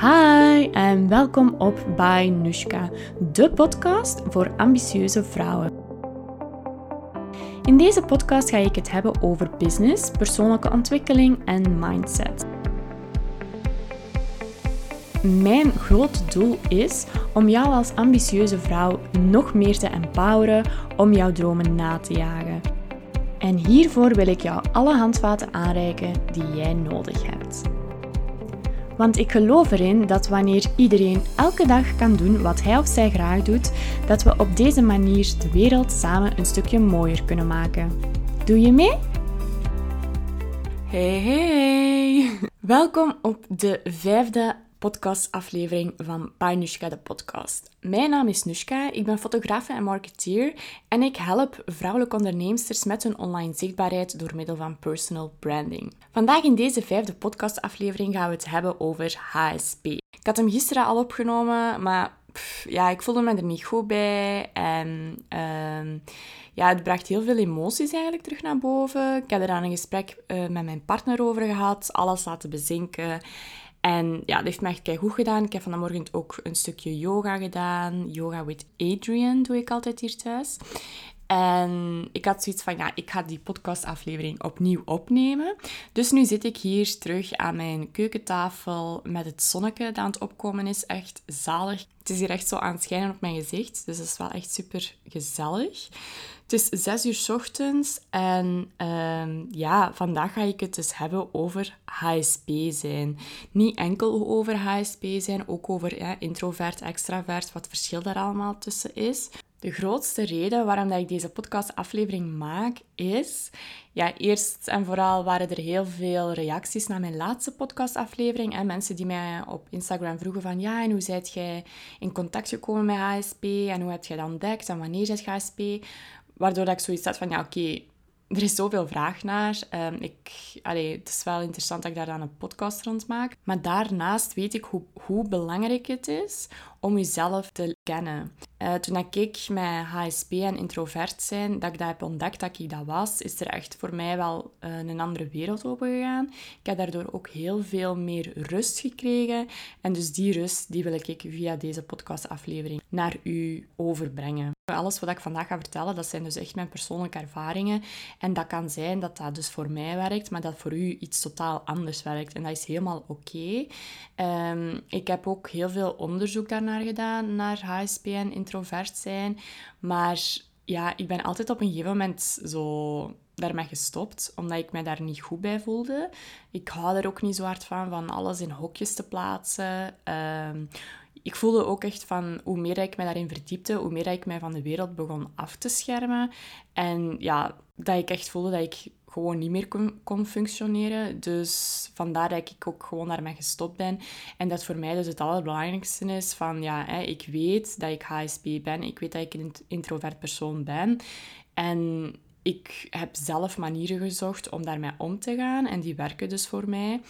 Hi en welkom op By Nushka, de podcast voor ambitieuze vrouwen. In deze podcast ga ik het hebben over business, persoonlijke ontwikkeling en mindset. Mijn grote doel is om jou als ambitieuze vrouw nog meer te empoweren om jouw dromen na te jagen. En hiervoor wil ik jou alle handvaten aanreiken die jij nodig hebt. Want ik geloof erin dat wanneer iedereen elke dag kan doen wat hij of zij graag doet, dat we op deze manier de wereld samen een stukje mooier kunnen maken. Doe je mee? Hey, hey! Welkom op de vijfde podcastaflevering van Nushka de podcast. Mijn naam is Nushka, ik ben fotografe en marketeer en ik help vrouwelijke onderneemsters met hun online zichtbaarheid door middel van personal branding. Vandaag in deze vijfde podcastaflevering gaan we het hebben over HSP. Ik had hem gisteren al opgenomen, maar ja, ik voelde me er niet goed bij en... Uh, ja, het bracht heel veel emoties eigenlijk terug naar boven. Ik heb er aan een gesprek uh, met mijn partner over gehad, alles laten bezinken. En ja, dat heeft me echt goed gedaan. Ik heb vanmorgen ook een stukje yoga gedaan. Yoga with Adrian doe ik altijd hier thuis. En ik had zoiets van, ja, ik ga die podcastaflevering opnieuw opnemen. Dus nu zit ik hier terug aan mijn keukentafel met het zonnetje dat aan het opkomen is. Echt zalig. Het is hier echt zo aan het schijnen op mijn gezicht. Dus dat is wel echt super gezellig. Het is zes uur ochtends en uh, ja, vandaag ga ik het dus hebben over HSP zijn. Niet enkel over HSP zijn, ook over introvert, extravert, wat verschil daar allemaal tussen is. De grootste reden waarom dat ik deze podcastaflevering maak is... Ja, eerst en vooral waren er heel veel reacties naar mijn laatste podcastaflevering. En mensen die mij op Instagram vroegen van... Ja, en hoe zijt jij in contact gekomen met HSP? En hoe heb je dat ontdekt? En wanneer zit HSP? Waardoor dat ik zoiets had van... Ja, oké, er is zoveel vraag naar. Um, ik, allee, het is wel interessant dat ik daar dan een podcast rond maak. Maar daarnaast weet ik hoe, hoe belangrijk het is om jezelf te kennen. Uh, toen ik met HSP en introvert zijn, dat ik dat heb ontdekt dat ik dat was, is er echt voor mij wel uh, een andere wereld opengegaan. Ik heb daardoor ook heel veel meer rust gekregen. En dus die rust, die wil ik via deze podcastaflevering naar u overbrengen. Alles wat ik vandaag ga vertellen, dat zijn dus echt mijn persoonlijke ervaringen. En dat kan zijn dat dat dus voor mij werkt, maar dat voor u iets totaal anders werkt. En dat is helemaal oké. Um, ik heb ook heel veel onderzoek daarnaar gedaan, naar HSP en introvert zijn. Maar ja, ik ben altijd op een gegeven moment zo daarmee gestopt, omdat ik mij daar niet goed bij voelde. Ik hou er ook niet zo hard van, van alles in hokjes te plaatsen. Um, ik voelde ook echt van hoe meer ik me daarin verdiepte, hoe meer ik mij van de wereld begon af te schermen. En ja, dat ik echt voelde dat ik gewoon niet meer kon, kon functioneren. Dus vandaar dat ik ook gewoon daarmee gestopt ben. En dat voor mij dus het allerbelangrijkste is van, ja, hè, ik weet dat ik HSP ben. Ik weet dat ik een introvert persoon ben. En ik heb zelf manieren gezocht om daarmee om te gaan. En die werken dus voor mij.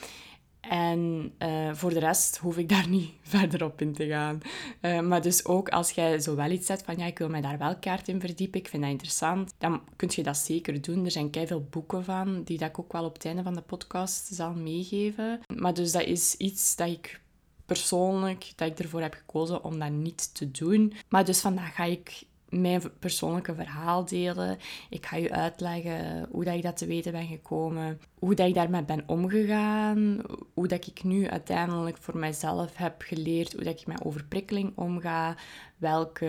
En uh, voor de rest hoef ik daar niet verder op in te gaan. Uh, maar dus ook als jij zo wel iets zet van ja, ik wil mij daar wel kaart in verdiepen, ik vind dat interessant, dan kun je dat zeker doen. Er zijn veel boeken van, die dat ik ook wel op het einde van de podcast zal meegeven. Maar dus dat is iets dat ik persoonlijk, dat ik ervoor heb gekozen om dat niet te doen. Maar dus vandaag ga ik mijn persoonlijke verhaal delen. Ik ga je uitleggen hoe dat ik dat te weten ben gekomen, hoe dat ik daarmee ben omgegaan, hoe dat ik nu uiteindelijk voor mijzelf heb geleerd, hoe dat ik met overprikkeling omga, welke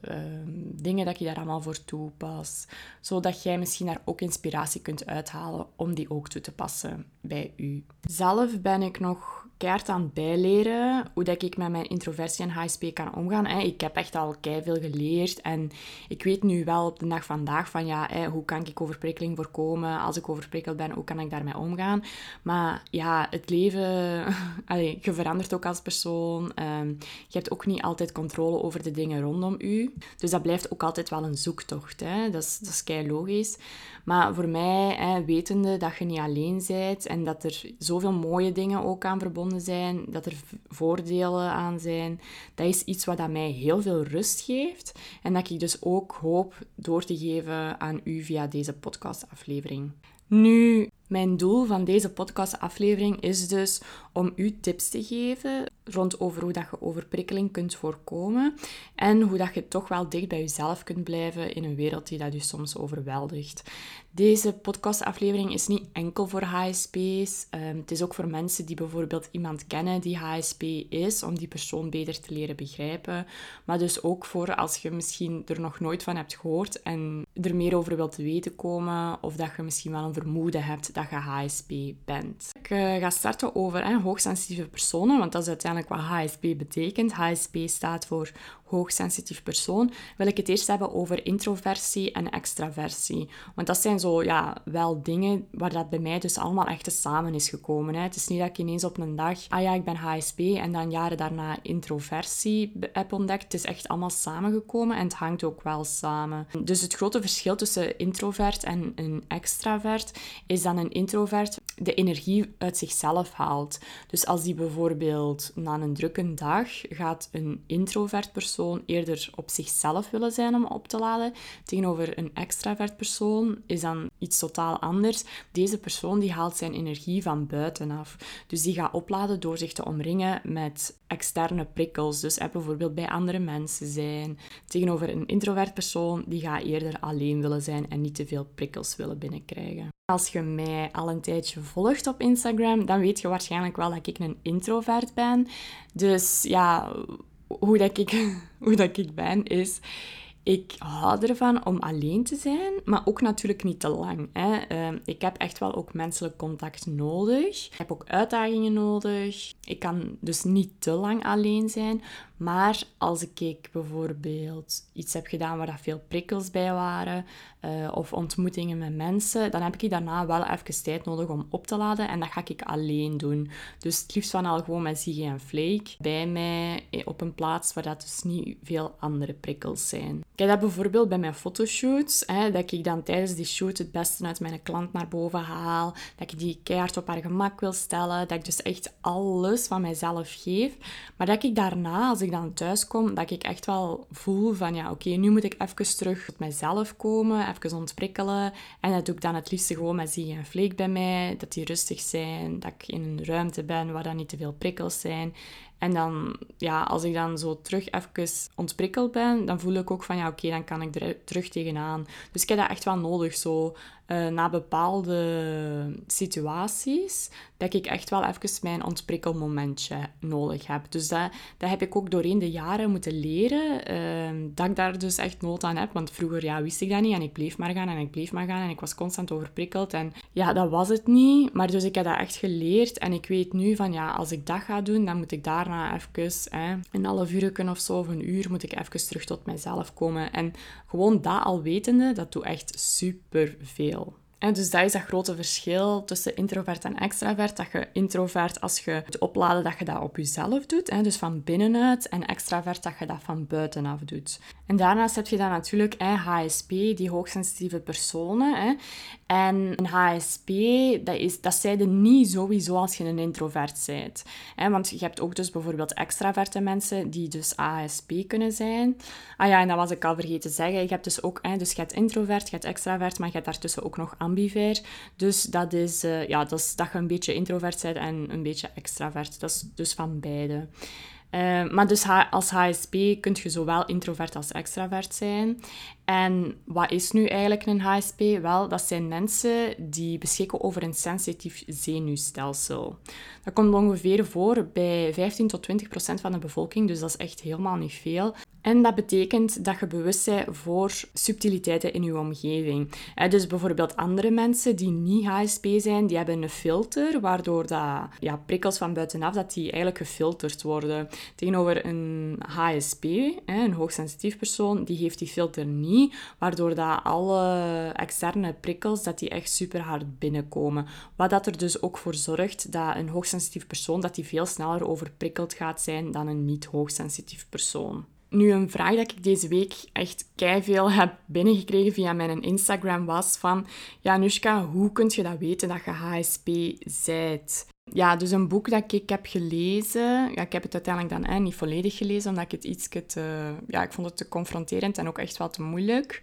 ehm, dingen dat je daar allemaal voor toepas, zodat jij misschien daar ook inspiratie kunt uithalen om die ook toe te passen bij u. Zelf ben ik nog keihard aan het bijleren hoe dat ik met mijn introversie en HSP kan omgaan. Ik heb echt al veel geleerd en ik weet nu wel op de dag vandaag van ja, hoe kan ik overprikkeling voorkomen? Als ik overprikkeld ben, hoe kan ik daarmee omgaan? Maar ja, het leven, je verandert ook als persoon. Ehm, je hebt ook niet altijd controle over de dingen rondom u. Dus dat blijft ook altijd wel een zoektocht. Hè? Dat, is, dat is kei logisch. Maar voor mij, wetende dat je niet alleen bent en dat er zoveel mooie dingen ook aan verbonden zijn, dat er voordelen aan zijn, dat is iets wat mij heel veel rust geeft en dat ik dus ook hoop door te geven aan u via deze podcastaflevering. Nu, mijn doel van deze podcastaflevering is dus om u tips te geven rond over hoe dat je overprikkeling kunt voorkomen en hoe dat je toch wel dicht bij jezelf kunt blijven in een wereld die dat je soms overweldigt. Deze podcastaflevering is niet enkel voor HSP's. Um, het is ook voor mensen die bijvoorbeeld iemand kennen die HSP is, om die persoon beter te leren begrijpen. Maar dus ook voor als je misschien er nog nooit van hebt gehoord en er meer over wilt weten komen, of dat je misschien wel een vermoeden hebt dat je HSP bent. Ik uh, ga starten over hè, hoogsensitieve personen, want dat is uiteindelijk wat HSP betekent. HSP staat voor hoogsensitief persoon, wil ik het eerst hebben over introversie en extraversie. Want dat zijn zo, ja, wel dingen waar dat bij mij dus allemaal echt samen is gekomen. Hè. Het is niet dat ik ineens op een dag, ah ja, ik ben HSP en dan jaren daarna introversie heb ontdekt. Het is echt allemaal samengekomen en het hangt ook wel samen. Dus het grote verschil tussen introvert en een extravert is dat een introvert de energie uit zichzelf haalt. Dus als die bijvoorbeeld na een drukke dag gaat een introvert persoon eerder op zichzelf willen zijn om op te laden. Tegenover een extravert persoon is dan iets totaal anders. Deze persoon die haalt zijn energie van buitenaf. Dus die gaat opladen door zich te omringen met externe prikkels. Dus bijvoorbeeld bij andere mensen zijn. Tegenover een introvert persoon die gaat eerder alleen willen zijn en niet te veel prikkels willen binnenkrijgen. Als je mij al een tijdje volgt op Instagram, dan weet je waarschijnlijk wel dat ik een introvert ben. Dus ja, hoe, dat ik, hoe dat ik ben, is... Ik hou ervan om alleen te zijn, maar ook natuurlijk niet te lang. Hè. Ehm, ik heb echt wel ook menselijk contact nodig. Ik heb ook uitdagingen nodig. Ik kan dus niet te lang alleen zijn. Maar als ik bijvoorbeeld iets heb gedaan waar dat veel prikkels bij waren, uh, of ontmoetingen met mensen, dan heb ik daarna wel even tijd nodig om op te laden en dat ga ik alleen doen. Dus het liefst van al gewoon met Ziggy en Flake bij mij eh, op een plaats waar dat dus niet veel andere prikkels zijn. Ik heb dat bijvoorbeeld bij mijn fotoshoots, hè, dat ik dan tijdens die shoot het beste uit mijn klant naar boven haal, dat ik die keihard op haar gemak wil stellen, dat ik dus echt alles van mijzelf geef, maar dat ik daarna, als ik dan thuis kom, dat ik echt wel voel van ja, oké, nu moet ik even terug tot mijzelf komen, even ontprikkelen. En dat doe ik dan het liefste gewoon met zie en vleek bij mij, dat die rustig zijn, dat ik in een ruimte ben waar dan niet te veel prikkels zijn. En dan, ja, als ik dan zo terug even ontprikkeld ben, dan voel ik ook van, ja, oké, dan kan ik er terug tegenaan. Dus ik heb dat echt wel nodig, zo uh, na bepaalde situaties, dat ik echt wel even mijn ontprikkelmomentje nodig heb. Dus dat, dat heb ik ook doorheen de jaren moeten leren, uh, dat ik daar dus echt nood aan heb. Want vroeger ja, wist ik dat niet en ik bleef maar gaan en ik bleef maar gaan en ik was constant overprikkeld. En ja, dat was het niet. Maar dus ik heb dat echt geleerd en ik weet nu van, ja, als ik dat ga doen, dan moet ik daarna even, een half uur of zo, of een uur, moet ik even terug tot mezelf komen. En gewoon dat al wetende, dat doet echt super veel. En dus dat is dat grote verschil tussen introvert en extravert. Dat je introvert, als je het opladen, dat je dat op jezelf doet. Hè, dus van binnenuit. En extravert, dat je dat van buitenaf doet. En daarnaast heb je dan natuurlijk HSP, die hoogsensitieve personen. Hè. En een HSP, dat, is, dat zeiden niet sowieso als je een introvert bent. Hè, want je hebt ook dus bijvoorbeeld extraverte mensen die dus ASP kunnen zijn. Ah ja, en dat was ik al vergeten te zeggen. Je hebt dus ook, hè, dus je hebt introvert, je hebt extravert, maar je hebt daartussen ook nog ambiver. Dus dat is, uh, ja, dat is dat je een beetje introvert bent en een beetje extravert. Dat is dus van beide. Uh, maar dus als HSP kun je zowel introvert als extravert zijn. En wat is nu eigenlijk een HSP? Wel, dat zijn mensen die beschikken over een sensitief zenuwstelsel. Dat komt ongeveer voor bij 15 tot 20 procent van de bevolking, dus dat is echt helemaal niet veel. En dat betekent dat je bewust bent voor subtiliteiten in je omgeving. Dus bijvoorbeeld andere mensen die niet HSP zijn, die hebben een filter, waardoor dat, ja, prikkels van buitenaf dat die eigenlijk gefilterd worden. Tegenover een HSP, een hoogsensitief persoon, die heeft die filter niet, waardoor dat alle externe prikkels dat die echt super hard binnenkomen. Wat dat er dus ook voor zorgt dat een hoogsensitief persoon dat die veel sneller overprikkeld gaat zijn dan een niet hoogsensitief persoon. Nu, een vraag dat ik deze week echt veel heb binnengekregen via mijn Instagram was van... Ja, Nushka, hoe kun je dat weten dat je HSP bent? Ja, dus een boek dat ik heb gelezen. Ja, ik heb het uiteindelijk dan niet volledig gelezen, omdat ik het iets te... Ja, ik vond het te confronterend en ook echt wel te moeilijk.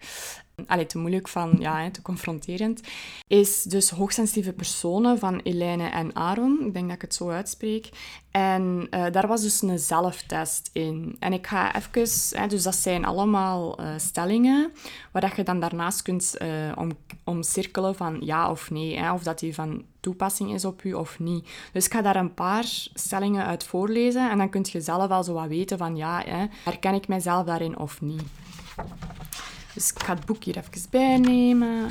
Allee, te moeilijk van, ja, te confronterend, is dus hoogsensitieve personen van Elaine en Aaron. Ik denk dat ik het zo uitspreek. En uh, daar was dus een zelftest in. En ik ga even, hè, dus dat zijn allemaal uh, stellingen, waar dat je dan daarnaast kunt uh, om, omcirkelen van ja of nee, hè, of dat die van toepassing is op u of niet. Dus ik ga daar een paar stellingen uit voorlezen en dan kunt je zelf al zo wat weten van ja, hè, herken ik mijzelf daarin of niet. Dus ik ga het boek hier even bijnemen.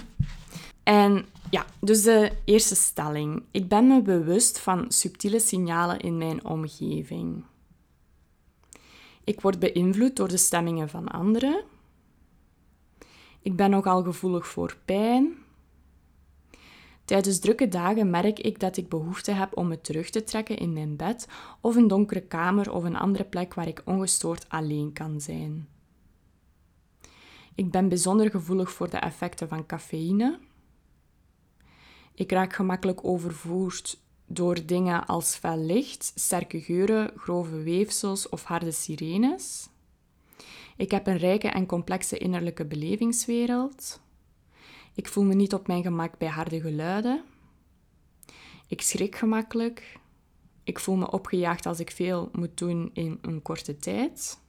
En ja, dus de eerste stelling. Ik ben me bewust van subtiele signalen in mijn omgeving. Ik word beïnvloed door de stemmingen van anderen. Ik ben nogal gevoelig voor pijn. Tijdens drukke dagen merk ik dat ik behoefte heb om me terug te trekken in mijn bed of een donkere kamer of een andere plek waar ik ongestoord alleen kan zijn. Ik ben bijzonder gevoelig voor de effecten van cafeïne. Ik raak gemakkelijk overvoerd door dingen als fel licht, sterke geuren, grove weefsels of harde sirenes. Ik heb een rijke en complexe innerlijke belevingswereld. Ik voel me niet op mijn gemak bij harde geluiden. Ik schrik gemakkelijk. Ik voel me opgejaagd als ik veel moet doen in een korte tijd.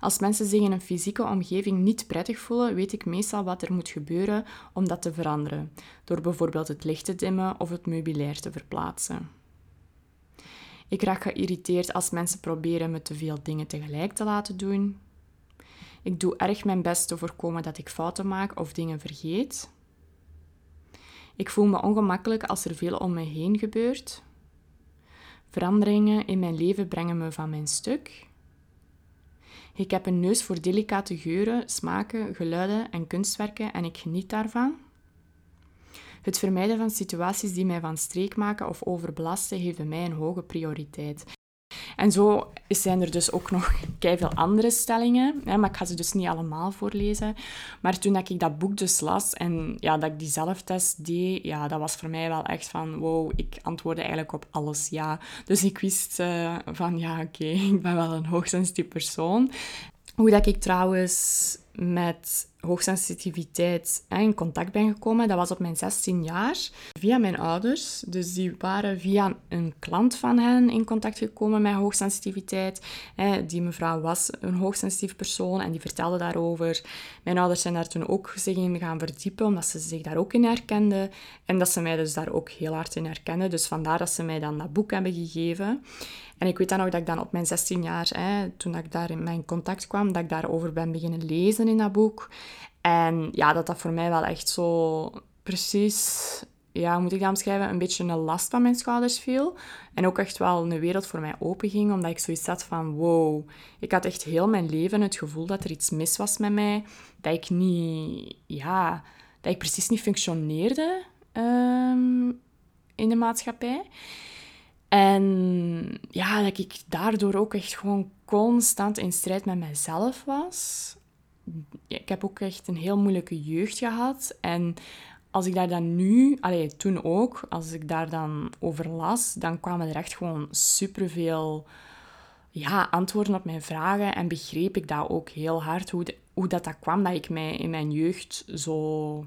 Als mensen zich in een fysieke omgeving niet prettig voelen, weet ik meestal wat er moet gebeuren om dat te veranderen, door bijvoorbeeld het licht te dimmen of het meubilair te verplaatsen. Ik raak geïrriteerd als mensen proberen me te veel dingen tegelijk te laten doen. Ik doe erg mijn best te voorkomen dat ik fouten maak of dingen vergeet. Ik voel me ongemakkelijk als er veel om me heen gebeurt. Veranderingen in mijn leven brengen me van mijn stuk. Ik heb een neus voor delicate geuren, smaken, geluiden en kunstwerken en ik geniet daarvan. Het vermijden van situaties die mij van streek maken of overbelasten bij mij een hoge prioriteit. En zo zijn er dus ook nog veel andere stellingen, hè, maar ik ga ze dus niet allemaal voorlezen. Maar toen dat ik dat boek dus las en ja, dat ik die zelftest deed, ja, dat was voor mij wel echt van, wow, ik antwoordde eigenlijk op alles ja. Dus ik wist uh, van, ja, oké, ik ben wel een hoogsensitief persoon. Hoe dat ik trouwens met hoogsensitiviteit in contact ben gekomen, dat was op mijn 16 jaar, via mijn ouders. Dus die waren via een klant van hen in contact gekomen met hoogsensitiviteit. Die mevrouw was een hoogsensitief persoon en die vertelde daarover. Mijn ouders zijn daar toen ook zich in gaan verdiepen, omdat ze zich daar ook in herkenden. En dat ze mij dus daar ook heel hard in herkenden. Dus vandaar dat ze mij dan dat boek hebben gegeven. En ik weet dan ook dat ik dan op mijn 16 jaar, hè, toen ik daar in mijn contact kwam, dat ik daarover ben beginnen lezen in dat boek. En ja, dat dat voor mij wel echt zo precies, ja, hoe moet ik dat omschrijven, een beetje een last van mijn schouders viel. En ook echt wel een wereld voor mij openging, omdat ik zoiets had van, wow, ik had echt heel mijn leven het gevoel dat er iets mis was met mij. Dat ik niet, ja, dat ik precies niet functioneerde um, in de maatschappij. En ja, dat ik daardoor ook echt gewoon constant in strijd met mezelf was. Ik heb ook echt een heel moeilijke jeugd gehad. En als ik daar dan nu, allee, toen ook, als ik daar dan over las, dan kwamen er echt gewoon superveel ja, antwoorden op mijn vragen. En begreep ik dat ook heel hard, hoe, hoe dat, dat kwam dat ik mij in mijn jeugd zo,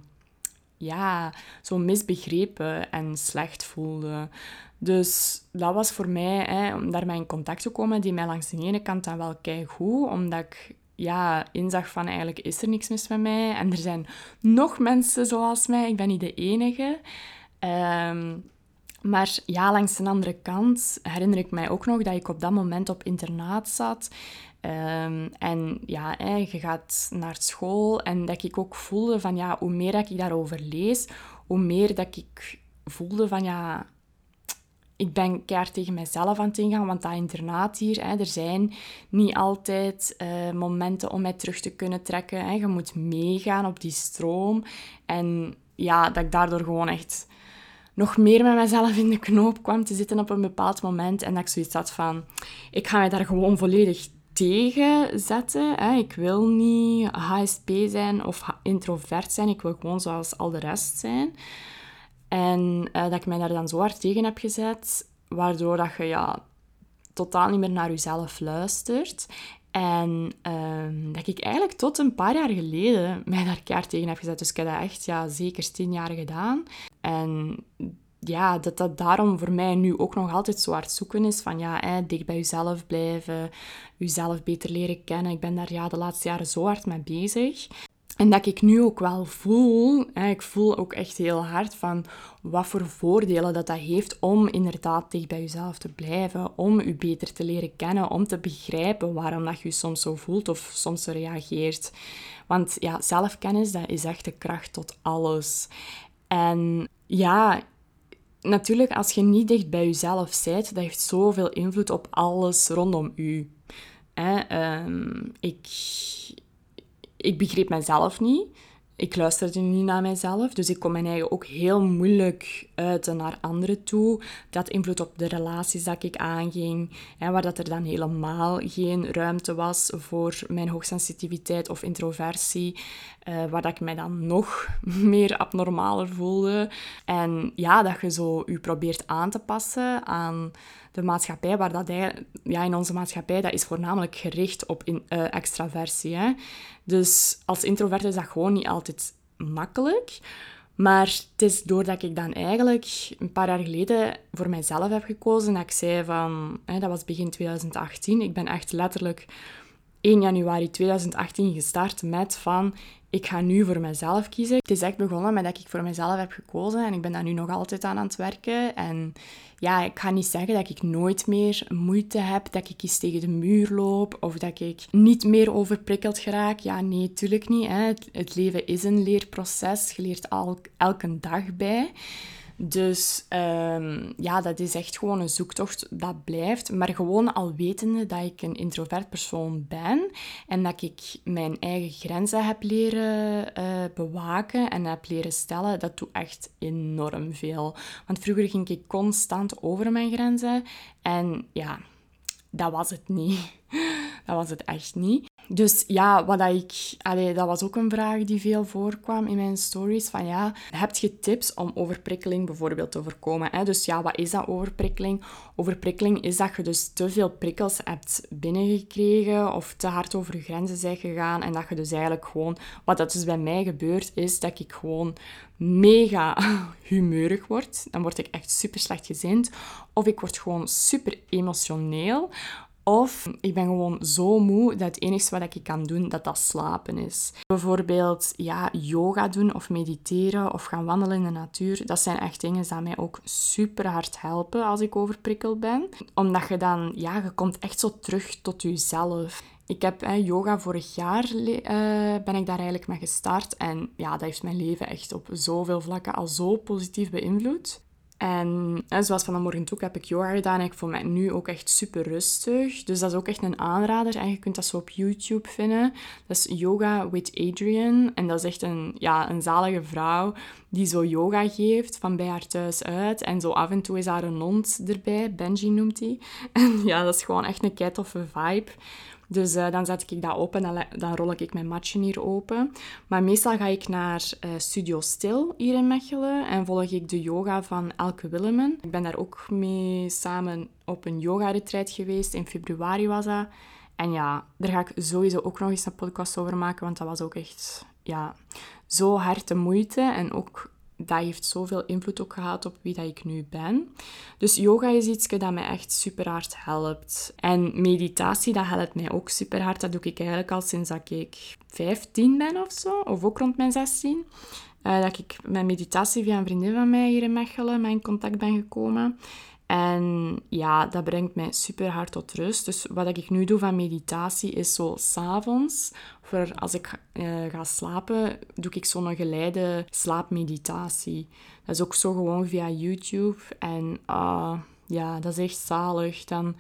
ja, zo misbegrepen en slecht voelde. Dus dat was voor mij, hè, om daarmee in contact te komen, die mij langs de ene kant dan wel goed, omdat ik ja, inzag van eigenlijk is er niks mis met mij. En er zijn nog mensen zoals mij, ik ben niet de enige. Ehm, maar ja, langs de andere kant herinner ik mij ook nog dat ik op dat moment op internaat zat. Ehm, en ja, hè, gaat naar school en dat ik ook voelde van ja, hoe meer dat ik daarover lees, hoe meer dat ik voelde van ja, ik ben keihard tegen mezelf aan het ingaan, want dat internaat hier, hè, er zijn niet altijd uh, momenten om mij terug te kunnen trekken. Hè. Je moet meegaan op die stroom. En ja, dat ik daardoor gewoon echt nog meer met mezelf in de knoop kwam te zitten op een bepaald moment. En dat ik zoiets had van, ik ga mij daar gewoon volledig tegen zetten. Hè. Ik wil niet HSP zijn of introvert zijn. Ik wil gewoon zoals al de rest zijn. En uh, dat ik mij daar dan zo hard tegen heb gezet, waardoor dat je ja, totaal niet meer naar jezelf luistert. En ehm, dat ik eigenlijk tot een paar jaar geleden mij daar keihard tegen heb gezet. Dus ik heb dat echt ja, zeker tien jaar gedaan. En ja, dat dat daarom voor mij nu ook nog altijd zo hard zoeken is van ja, hè, dicht bij jezelf blijven, jezelf beter leren kennen. Ik ben daar ja, de laatste jaren zo hard mee bezig. En dat ik nu ook wel voel, hè, ik voel ook echt heel hard van wat voor voordelen dat dat heeft om inderdaad dicht bij jezelf te blijven, om je beter te leren kennen, om te begrijpen waarom dat je soms zo voelt of soms zo reageert. Want ja, zelfkennis, dat is echt de kracht tot alles. En ja, natuurlijk, als je niet dicht bij jezelf bent, dat heeft zoveel invloed op alles rondom u. Ehm, ik, ik begreep mezelf niet. Ik luisterde niet naar mezelf, dus ik kon mijn eigen ook heel moeilijk uiten naar anderen toe. Dat invloed op de relaties dat ik aanging, hè, waar dat er dan helemaal geen ruimte was voor mijn hoogsensitiviteit of introversie, uh, waar dat ik mij dan nog meer abnormaler voelde. En ja, dat je zo je probeert aan te passen aan de maatschappij, waar dat ja, in onze maatschappij, dat is voornamelijk gericht op in, uh, extraversie. Hè? Dus als introvert is dat gewoon niet altijd makkelijk. Maar het is doordat ik dan eigenlijk een paar jaar geleden voor mijzelf heb gekozen, dat ik zei van, hè, dat was begin 2018, ik ben echt letterlijk 1 januari 2018 gestart met van, ik ga nu voor mezelf kiezen. Het is echt begonnen met dat ik voor mezelf heb gekozen en ik ben daar nu nog altijd aan aan het werken. En ja, ik ga niet zeggen dat ik nooit meer moeite heb, dat ik eens tegen de muur loop of dat ik niet meer overprikkeld geraak. Ja, nee, tuurlijk niet. Hè. Het, leven is een leerproces. Je leert al, elke dag bij. Dus um, ja, dat is echt gewoon een zoektocht dat blijft. Maar gewoon al wetende dat ik een introvert persoon ben en dat ik mijn eigen grenzen heb leren uh, bewaken en heb leren stellen, dat doet echt enorm veel. Want vroeger ging ik constant over mijn grenzen en ja, dat was het niet. Dat was het echt niet. Dus ja, wat dat ik... Dat was ook een vraag die veel voorkwam in mijn stories. Van ja, heb je tips om overprikkeling bijvoorbeeld te voorkomen? Hè? Dus ja, wat is dat overprikkeling? Overprikkeling is dat je dus te veel prikkels hebt binnengekregen of te hard over je grenzen bent gegaan. En dat je dus eigenlijk gewoon... Wat dat dus bij mij gebeurt, is dat ik gewoon mega humeurig word. Dan word ik echt super slecht gezind. Of ik word gewoon super emotioneel. Of ik ben gewoon zo moe dat het enige wat ik kan doen, dat dat slapen is. Bijvoorbeeld ja, yoga doen of mediteren of gaan wandelen in de natuur. Dat zijn echt dingen die mij ook super hard helpen als ik overprikkeld ben. Omdat je dan, ja, je komt echt zo terug tot jezelf. Ik heb yoga vorig jaar uh, ben ik daar eigenlijk mee gestart. En ja, dat heeft mijn leven echt op zoveel vlakken al zo positief beïnvloed. En, zoals van de morgen ook heb ik yoga gedaan ik voel mij nu ook echt super rustig. Dus dat is ook echt een aanrader en je kunt dat zo op YouTube vinden. Dat is Yoga with Adrian en dat is echt een, ja, een zalige vrouw die zo yoga geeft van bij haar thuis uit. En zo af en toe is haar een hond erbij, Benji noemt hij. En ja, dat is gewoon echt een kei toffe vibe. Dus uh, dan zet ik dat open en dan rol ik mijn matje hier open. Maar meestal ga ik naar uh, Studio Stil hier in Mechelen en volg ik de yoga van Elke Willemen. Ik ben daar ook mee samen op een yoga-retreat geweest. In februari was dat. En ja, daar ga ik sowieso ook nog eens een podcast over maken, want dat was ook echt ja, zo hard de moeite en ook dat heeft zoveel invloed ook gehad op wie dat ik nu ben. Dus yoga is iets dat mij echt super hard helpt. En meditatie, dat helpt mij ook super hard. Dat doe ik eigenlijk al sinds dat ik 15 ben of zo, of ook rond mijn 16. Uh, eh, dat ik met meditatie via een vriendin van mij hier in Mechelen in contact ben gekomen. En ja, dat brengt mij super hard tot rust. Dus wat ik nu doe van meditatie is zo s'avonds, voor als ik uh, ga slapen, doe ik zo'n geleide slaapmeditatie. Dat is ook zo gewoon via YouTube. En uh, ja, dat is echt zalig. Dan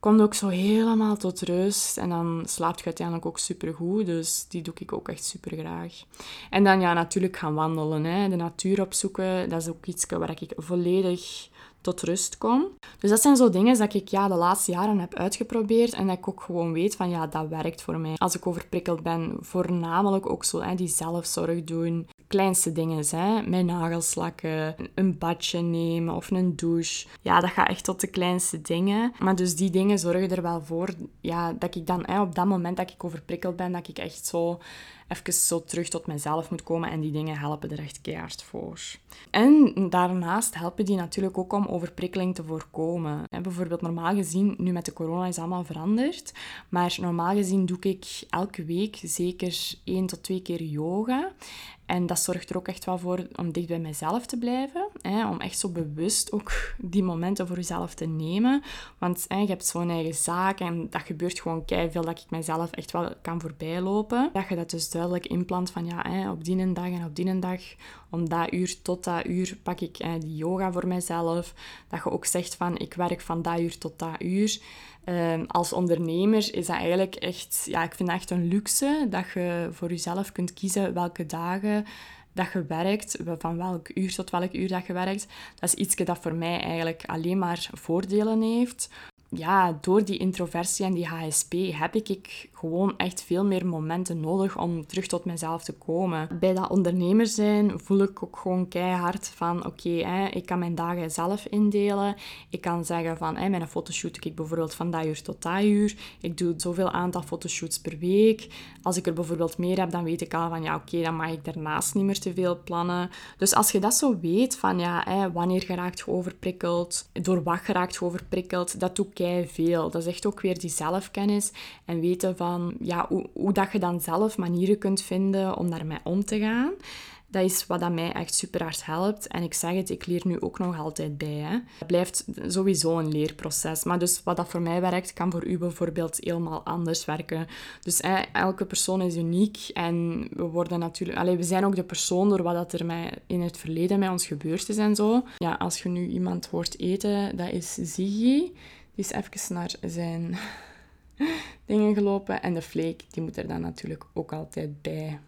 komt ook zo helemaal tot rust. En dan slaapt je uiteindelijk ook super goed. Dus die doe ik ook echt super graag. En dan ja, natuurlijk gaan wandelen. Hè. De natuur opzoeken, dat is ook iets waar ik volledig tot rust kom. Dus dat zijn zo dingen dat ik ja, de laatste jaren heb uitgeprobeerd en dat ik ook gewoon weet van ja, dat werkt voor mij. Als ik overprikkeld ben, voornamelijk ook zo hè, die zelfzorg doen. kleinste dingen zijn. Mijn nagels lakken, een badje nemen of een douche. Ja, dat gaat echt tot de kleinste dingen. Maar dus die dingen zorgen er wel voor ja, dat ik dan op dat moment dat ik overprikkeld ben, dat ik echt zo even zo terug tot mezelf moet komen. En die dingen helpen er echt keihard voor. En daarnaast helpen die natuurlijk ook om overprikkeling te voorkomen. En bijvoorbeeld normaal gezien, nu met de corona is allemaal veranderd. Maar normaal gezien doe ik elke week zeker één tot twee keer yoga. En dat zorgt er ook echt wel voor om dicht bij mezelf te blijven. Hè, om echt zo bewust ook die momenten voor jezelf te nemen. Want hè, je hebt zo'n eigen zaak en dat gebeurt gewoon keihard veel dat ik mezelf echt wel kan voorbijlopen. Dat je dat dus duidelijk inplant van ja, hè, op die dag en op die dag, om dat uur tot dat uur pak ik hè, die yoga voor mezelf. Dat je ook zegt van ik werk van dat uur tot dat uur. Ehm, als ondernemer is dat eigenlijk echt, ja, ik vind dat echt een luxe dat je voor jezelf kunt kiezen welke dagen dat je werkt, van welk uur tot welk uur dat je werkt. Dat is iets dat voor mij eigenlijk alleen maar voordelen heeft ja, door die introversie en die HSP heb ik gewoon echt veel meer momenten nodig om terug tot mezelf te komen. Bij dat ondernemer zijn voel ik ook gewoon keihard van oké, ik kan mijn dagen zelf indelen. Ik kan zeggen van hey, mijn fotoshoot ik bijvoorbeeld van dat uur tot dat uur. Ik doe zoveel aantal fotoshoots per week. Als ik er bijvoorbeeld meer heb, dan weet ik al van ja, oké, dan mag ik daarnaast niet meer te veel plannen. Dus als je dat zo weet van ja, wanneer geraakt je overprikkeld, door wat geraakt je overprikkeld, dat doe ik veel. Dat is echt ook weer die zelfkennis en weten van ja, hoe, hoe dat je dan zelf manieren kunt vinden om daarmee om te gaan. Dat is wat dat mij echt super hard helpt. En ik zeg het, ik leer nu ook nog altijd bij. Hè. Het blijft sowieso een leerproces. Maar dus wat dat voor mij werkt, kan voor u bijvoorbeeld helemaal anders werken. Dus hè, elke persoon is uniek. En we worden natuurlijk... Allee, we zijn ook de persoon door wat dat er mij in het verleden met ons gebeurd is en zo. Ja, als je nu iemand hoort eten, dat is Ziggy. Die is even naar zijn dingen gelopen. En de Flake, die moet er dan natuurlijk ook altijd bij.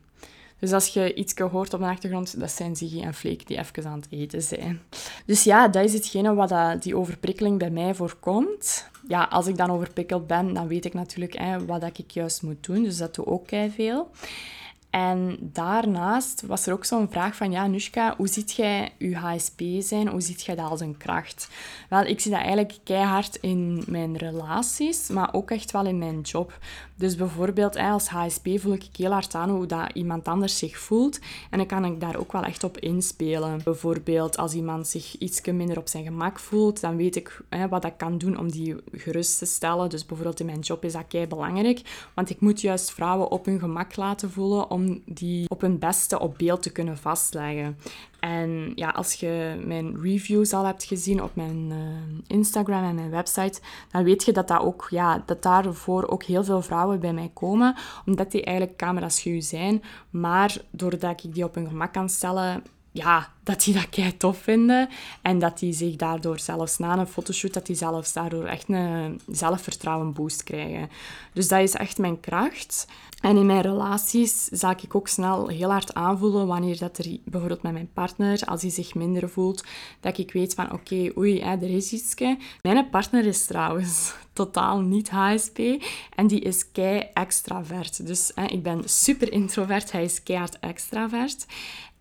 Dus als je iets hoort op de achtergrond, dat zijn Ziggy en Flake die even aan het eten zijn. Dus ja, dat is hetgene wat die overprikkeling bij mij voorkomt. Ja, als ik dan overprikkeld ben, dan weet ik natuurlijk hè, wat ik juist moet doen. Dus dat doe ook veel. En daarnaast was er ook zo'n vraag van, ja, Nushka, hoe ziet jij je HSP zijn? Hoe ziet jij dat als een kracht? Wel, ik zie dat eigenlijk keihard in mijn relaties, maar ook echt wel in mijn job. Dus bijvoorbeeld als HSP voel ik heel hard aan hoe dat iemand anders zich voelt. En dan kan ik daar ook wel echt op inspelen. Bijvoorbeeld als iemand zich iets minder op zijn gemak voelt, dan weet ik wat ik kan doen om die gerust te stellen. Dus bijvoorbeeld in mijn job is dat kei belangrijk. Want ik moet juist vrouwen op hun gemak laten voelen om die op hun beste op beeld te kunnen vastleggen. En ja, als je mijn reviews al hebt gezien op mijn uh, Instagram en mijn website, dan weet je dat, dat, ook, ja, dat daarvoor ook heel veel vrouwen bij mij komen, omdat die eigenlijk camera-schuw zijn. Maar doordat ik die op hun gemak kan stellen, ja, dat die dat kei tof vinden. En dat die zich daardoor zelfs na een fotoshoot, dat die zelfs daardoor echt een zelfvertrouwen boost krijgen. Dus dat is echt mijn kracht. En in mijn relaties zal ik ook snel heel hard aanvoelen wanneer dat er bijvoorbeeld met mijn partner, als hij zich minder voelt, dat ik weet van oké, oei, hè, er is iets. Mijn partner is trouwens totaal niet HSP en die is kei extravert. Dus hè, ik ben super introvert, hij is keihard extravert.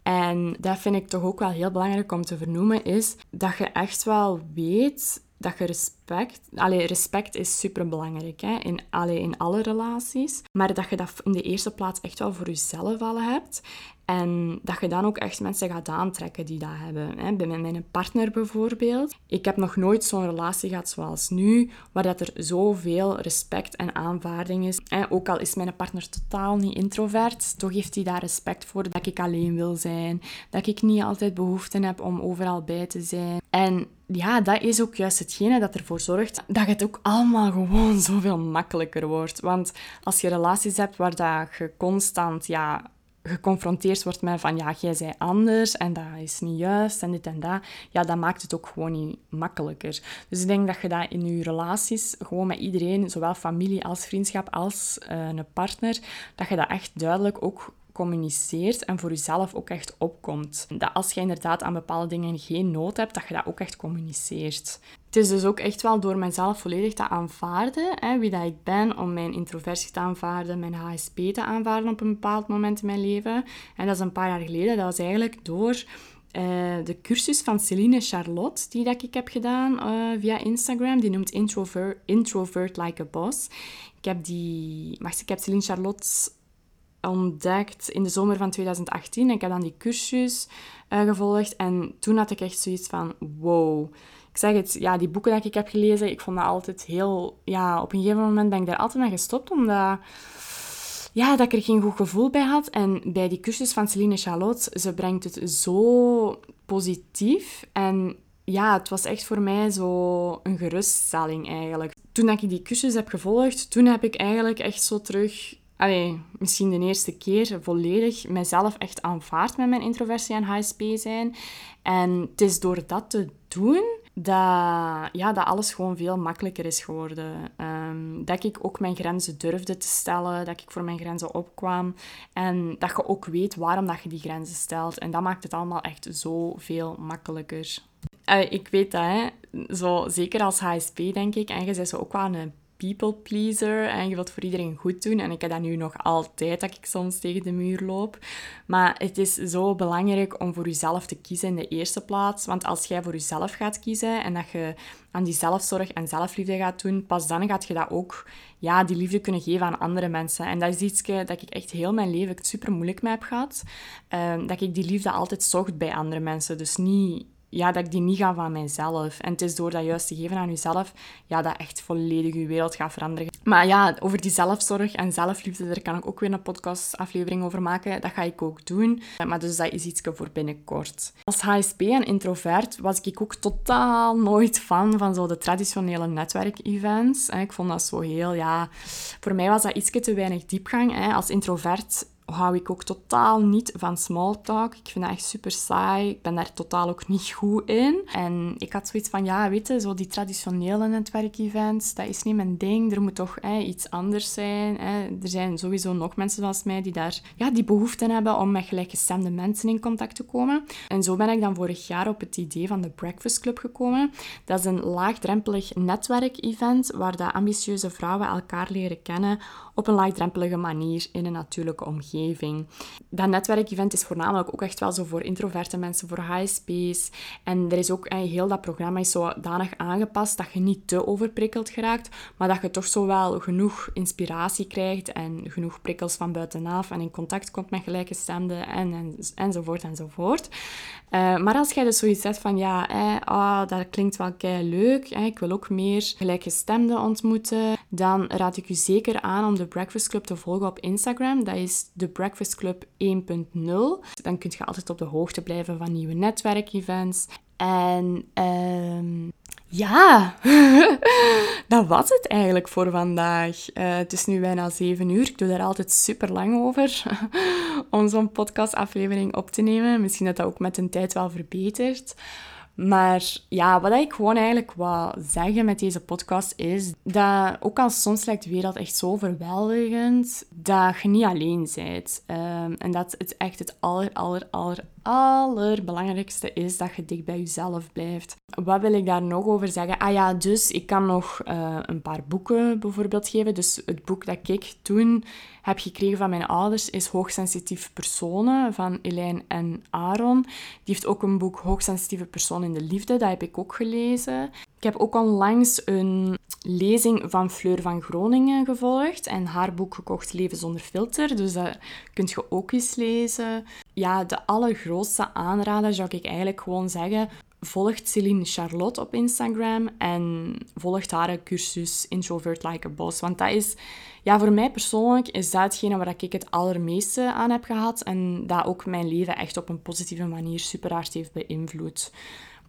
En dat vind ik toch ook wel heel belangrijk om te vernoemen, is dat je echt wel weet dat je respect... Allee, respect is super belangrijk hè, in, allee, in alle relaties. Maar dat je dat in de eerste plaats echt wel voor jezelf al hebt. En dat je dan ook echt mensen gaat aantrekken die dat hebben. Bij mijn partner bijvoorbeeld. Ik heb nog nooit zo'n relatie gehad zoals nu, waar dat er zoveel respect en aanvaarding is. Ook al is mijn partner totaal niet introvert, toch heeft hij daar respect voor dat ik alleen wil zijn. Dat ik niet altijd behoefte heb om overal bij te zijn. En ja, dat is ook juist hetgene dat ervoor zorgt dat het ook allemaal gewoon zoveel makkelijker wordt. Want als je relaties hebt waar dat je constant ja, geconfronteerd wordt met van ja, jij zei anders en dat is niet juist en dit en dat, ja, dat maakt het ook gewoon niet makkelijker. Dus ik denk dat je dat in je relaties, gewoon met iedereen, zowel familie als vriendschap als uh, een partner, dat je dat echt duidelijk ook communiceert en voor jezelf ook echt opkomt. Dat als je inderdaad aan bepaalde dingen geen nood hebt, dat je dat ook echt communiceert. Het is dus ook echt wel door mezelf volledig te aanvaarden, hè, wie dat ik ben, om mijn introversie te aanvaarden, mijn HSP te aanvaarden op een bepaald moment in mijn leven. En dat is een paar jaar geleden. Dat was eigenlijk door uh, de cursus van Celine Charlotte, die dat ik heb gedaan uh, via Instagram. Die noemt Introvert, Introvert Like a Boss. Ik heb die... Wacht, ik heb Celine Charlotte ontdekt in de zomer van 2018. Ik heb dan die cursus uh, gevolgd. En toen had ik echt zoiets van... Wow. Ik zeg het, ja, die boeken die ik heb gelezen, ik vond dat altijd heel... Ja, op een gegeven moment ben ik daar altijd mee gestopt, omdat ja, dat ik er geen goed gevoel bij had. En bij die cursus van Celine Charlotte, ze brengt het zo positief. En ja, het was echt voor mij zo een geruststelling eigenlijk. Toen ik die cursus heb gevolgd, toen heb ik eigenlijk echt zo terug... Allee, misschien de eerste keer volledig mezelf echt aanvaard met mijn introversie en HSP zijn. En het is door dat te doen dat, ja, dat alles gewoon veel makkelijker is geworden. Ehm, dat ik ook mijn grenzen durfde te stellen, dat ik voor mijn grenzen opkwam en dat je ook weet waarom dat je die grenzen stelt. En dat maakt het allemaal echt zoveel makkelijker. Uh, ik weet dat, hè. Zo, zeker als HSP denk ik, en je bent zo ook wel een people pleaser en je wilt voor iedereen goed doen. En ik heb dat nu nog altijd, dat ik soms tegen de muur loop. Maar het is zo belangrijk om voor jezelf te kiezen in de eerste plaats. Want als jij voor jezelf gaat kiezen en dat je aan die zelfzorg en zelfliefde gaat doen, pas dan gaat je dat ook, ja, die liefde kunnen geven aan andere mensen. En dat is iets dat ik echt heel mijn leven super moeilijk mee heb gehad. Ehm, dat ik die liefde altijd zocht bij andere mensen. Dus niet ja, dat ik die niet ga van mijzelf. En het is door dat juist te geven aan jezelf, ja, dat echt volledig je wereld gaat veranderen. Maar ja, over die zelfzorg en zelfliefde, daar kan ik ook weer een podcastaflevering over maken. Dat ga ik ook doen. Maar dus dat is iets voor binnenkort. Als HSP en introvert was ik ook totaal nooit fan van zo de traditionele netwerkevents. Ik vond dat zo heel, ja... Voor mij was dat iets te weinig diepgang. Als introvert hou ik ook totaal niet van small talk. Ik vind dat echt super saai. Ik ben daar totaal ook niet goed in. En ik had zoiets van, ja, weet je, zo die traditionele netwerkevents, dat is niet mijn ding. Er moet toch iets anders zijn. Er zijn sowieso nog mensen zoals mij die daar ja, die behoefte hebben om met gelijkgestemde mensen in contact te komen. En zo ben ik dan vorig jaar op het idee van de Breakfast Club gekomen. Dat is een laagdrempelig netwerkevent waar de ambitieuze vrouwen elkaar leren kennen op een laagdrempelige manier in een natuurlijke omgeving. Dat netwerkevent is voornamelijk ook echt wel zo voor introverte mensen, voor HSP's. En er is ook eh, heel dat programma is zodanig aangepast dat je niet te overprikkeld geraakt, maar dat je toch zo wel genoeg inspiratie krijgt en genoeg prikkels van buitenaf en in contact komt met gelijkgestemden en, en, enzovoort enzovoort. Uh, maar als jij dus zoiets zegt van ja, eh, oh, dat klinkt wel kei leuk, eh, ik wil ook meer gelijkgestemden ontmoeten, dan raad ik u zeker aan om de Breakfast Club te volgen op Instagram. Dat is de Breakfast Club 1.0. Dan kun je altijd op de hoogte blijven van nieuwe netwerkevents. En um, ja, dat was het eigenlijk voor vandaag. Uh, het is nu bijna 7 uur. Ik doe daar altijd super lang over om zo'n podcastaflevering op te nemen. Misschien dat dat ook met de tijd wel verbetert. Maar ja, wat ik gewoon eigenlijk wil zeggen met deze podcast is dat ook al soms lijkt de wereld echt zo overweldigend, dat je niet alleen bent. Um, en dat het echt het aller, aller, aller, allerbelangrijkste is dat je dicht bij jezelf blijft. Wat wil ik daar nog over zeggen? Ah ja, dus ik kan nog uh, een paar boeken bijvoorbeeld geven. Dus het boek dat ik toen heb gekregen van mijn ouders is Hoogsensitieve Personen van Elaine en Aaron. Die heeft ook een boek Hoogsensitieve Personen in de Liefde. Dat heb ik ook gelezen. Ik heb ook onlangs een lezing van Fleur van Groningen gevolgd en haar boek gekocht Leven zonder filter. Dus dat kunt je ook eens lezen. Ja, de allergrootste aanrader zou ik eigenlijk gewoon zeggen volgt Celine Charlotte op Instagram en volgt haar cursus Introvert Like a Boss. Want dat is, ja, voor mij persoonlijk is dat hetgene waar ik het allermeeste aan heb gehad en dat ook mijn leven echt op een positieve manier super hard heeft beïnvloed.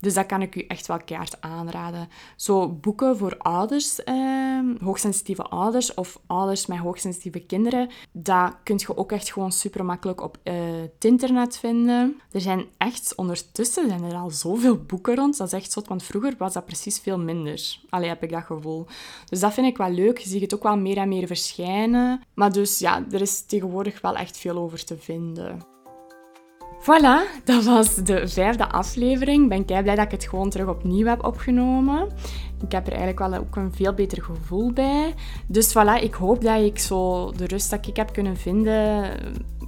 Dus dat kan ik u echt wel keihard aanraden. Zo boeken voor ouders, eh, hoogsensitieve ouders of ouders met hoogsensitieve kinderen, dat kun je ook echt gewoon super makkelijk op uh, het internet vinden. Er zijn echt, ondertussen zijn er al zoveel boeken rond. Dat is echt zot, want vroeger was dat precies veel minder. Allee, heb ik dat gevoel. Dus dat vind ik wel leuk. Je ziet het ook wel meer en meer verschijnen. Maar dus ja, er is tegenwoordig wel echt veel over te vinden. Voilà, dat was de vijfde aflevering. Ik ben kei blij dat ik het gewoon terug opnieuw heb opgenomen. Ik heb er eigenlijk wel ook een veel beter gevoel bij. Dus voilà, ik hoop dat ik zo de rust dat ik heb kunnen vinden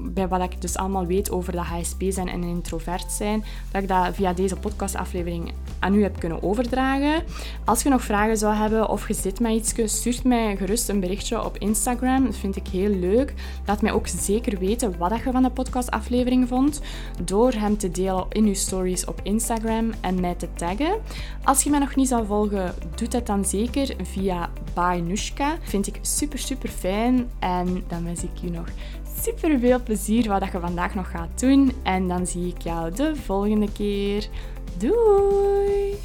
bij wat ik dus allemaal weet over dat HSP zijn en introvert zijn, dat ik dat via deze podcastaflevering aan u heb kunnen overdragen. Als je nog vragen zou hebben of je zit met iets, stuur mij gerust een berichtje op Instagram. Dat vind ik heel leuk. Laat mij ook zeker weten wat je van de podcastaflevering vond, door hem te delen in uw stories op Instagram en mij te taggen. Als je mij nog niet zou volgen, doe dat dan zeker via Bainushka. Vind ik super, super fijn. En dan wens ik u nog super veel plezier wat je vandaag nog gaat doen. En dan zie ik jou de volgende keer. Doei!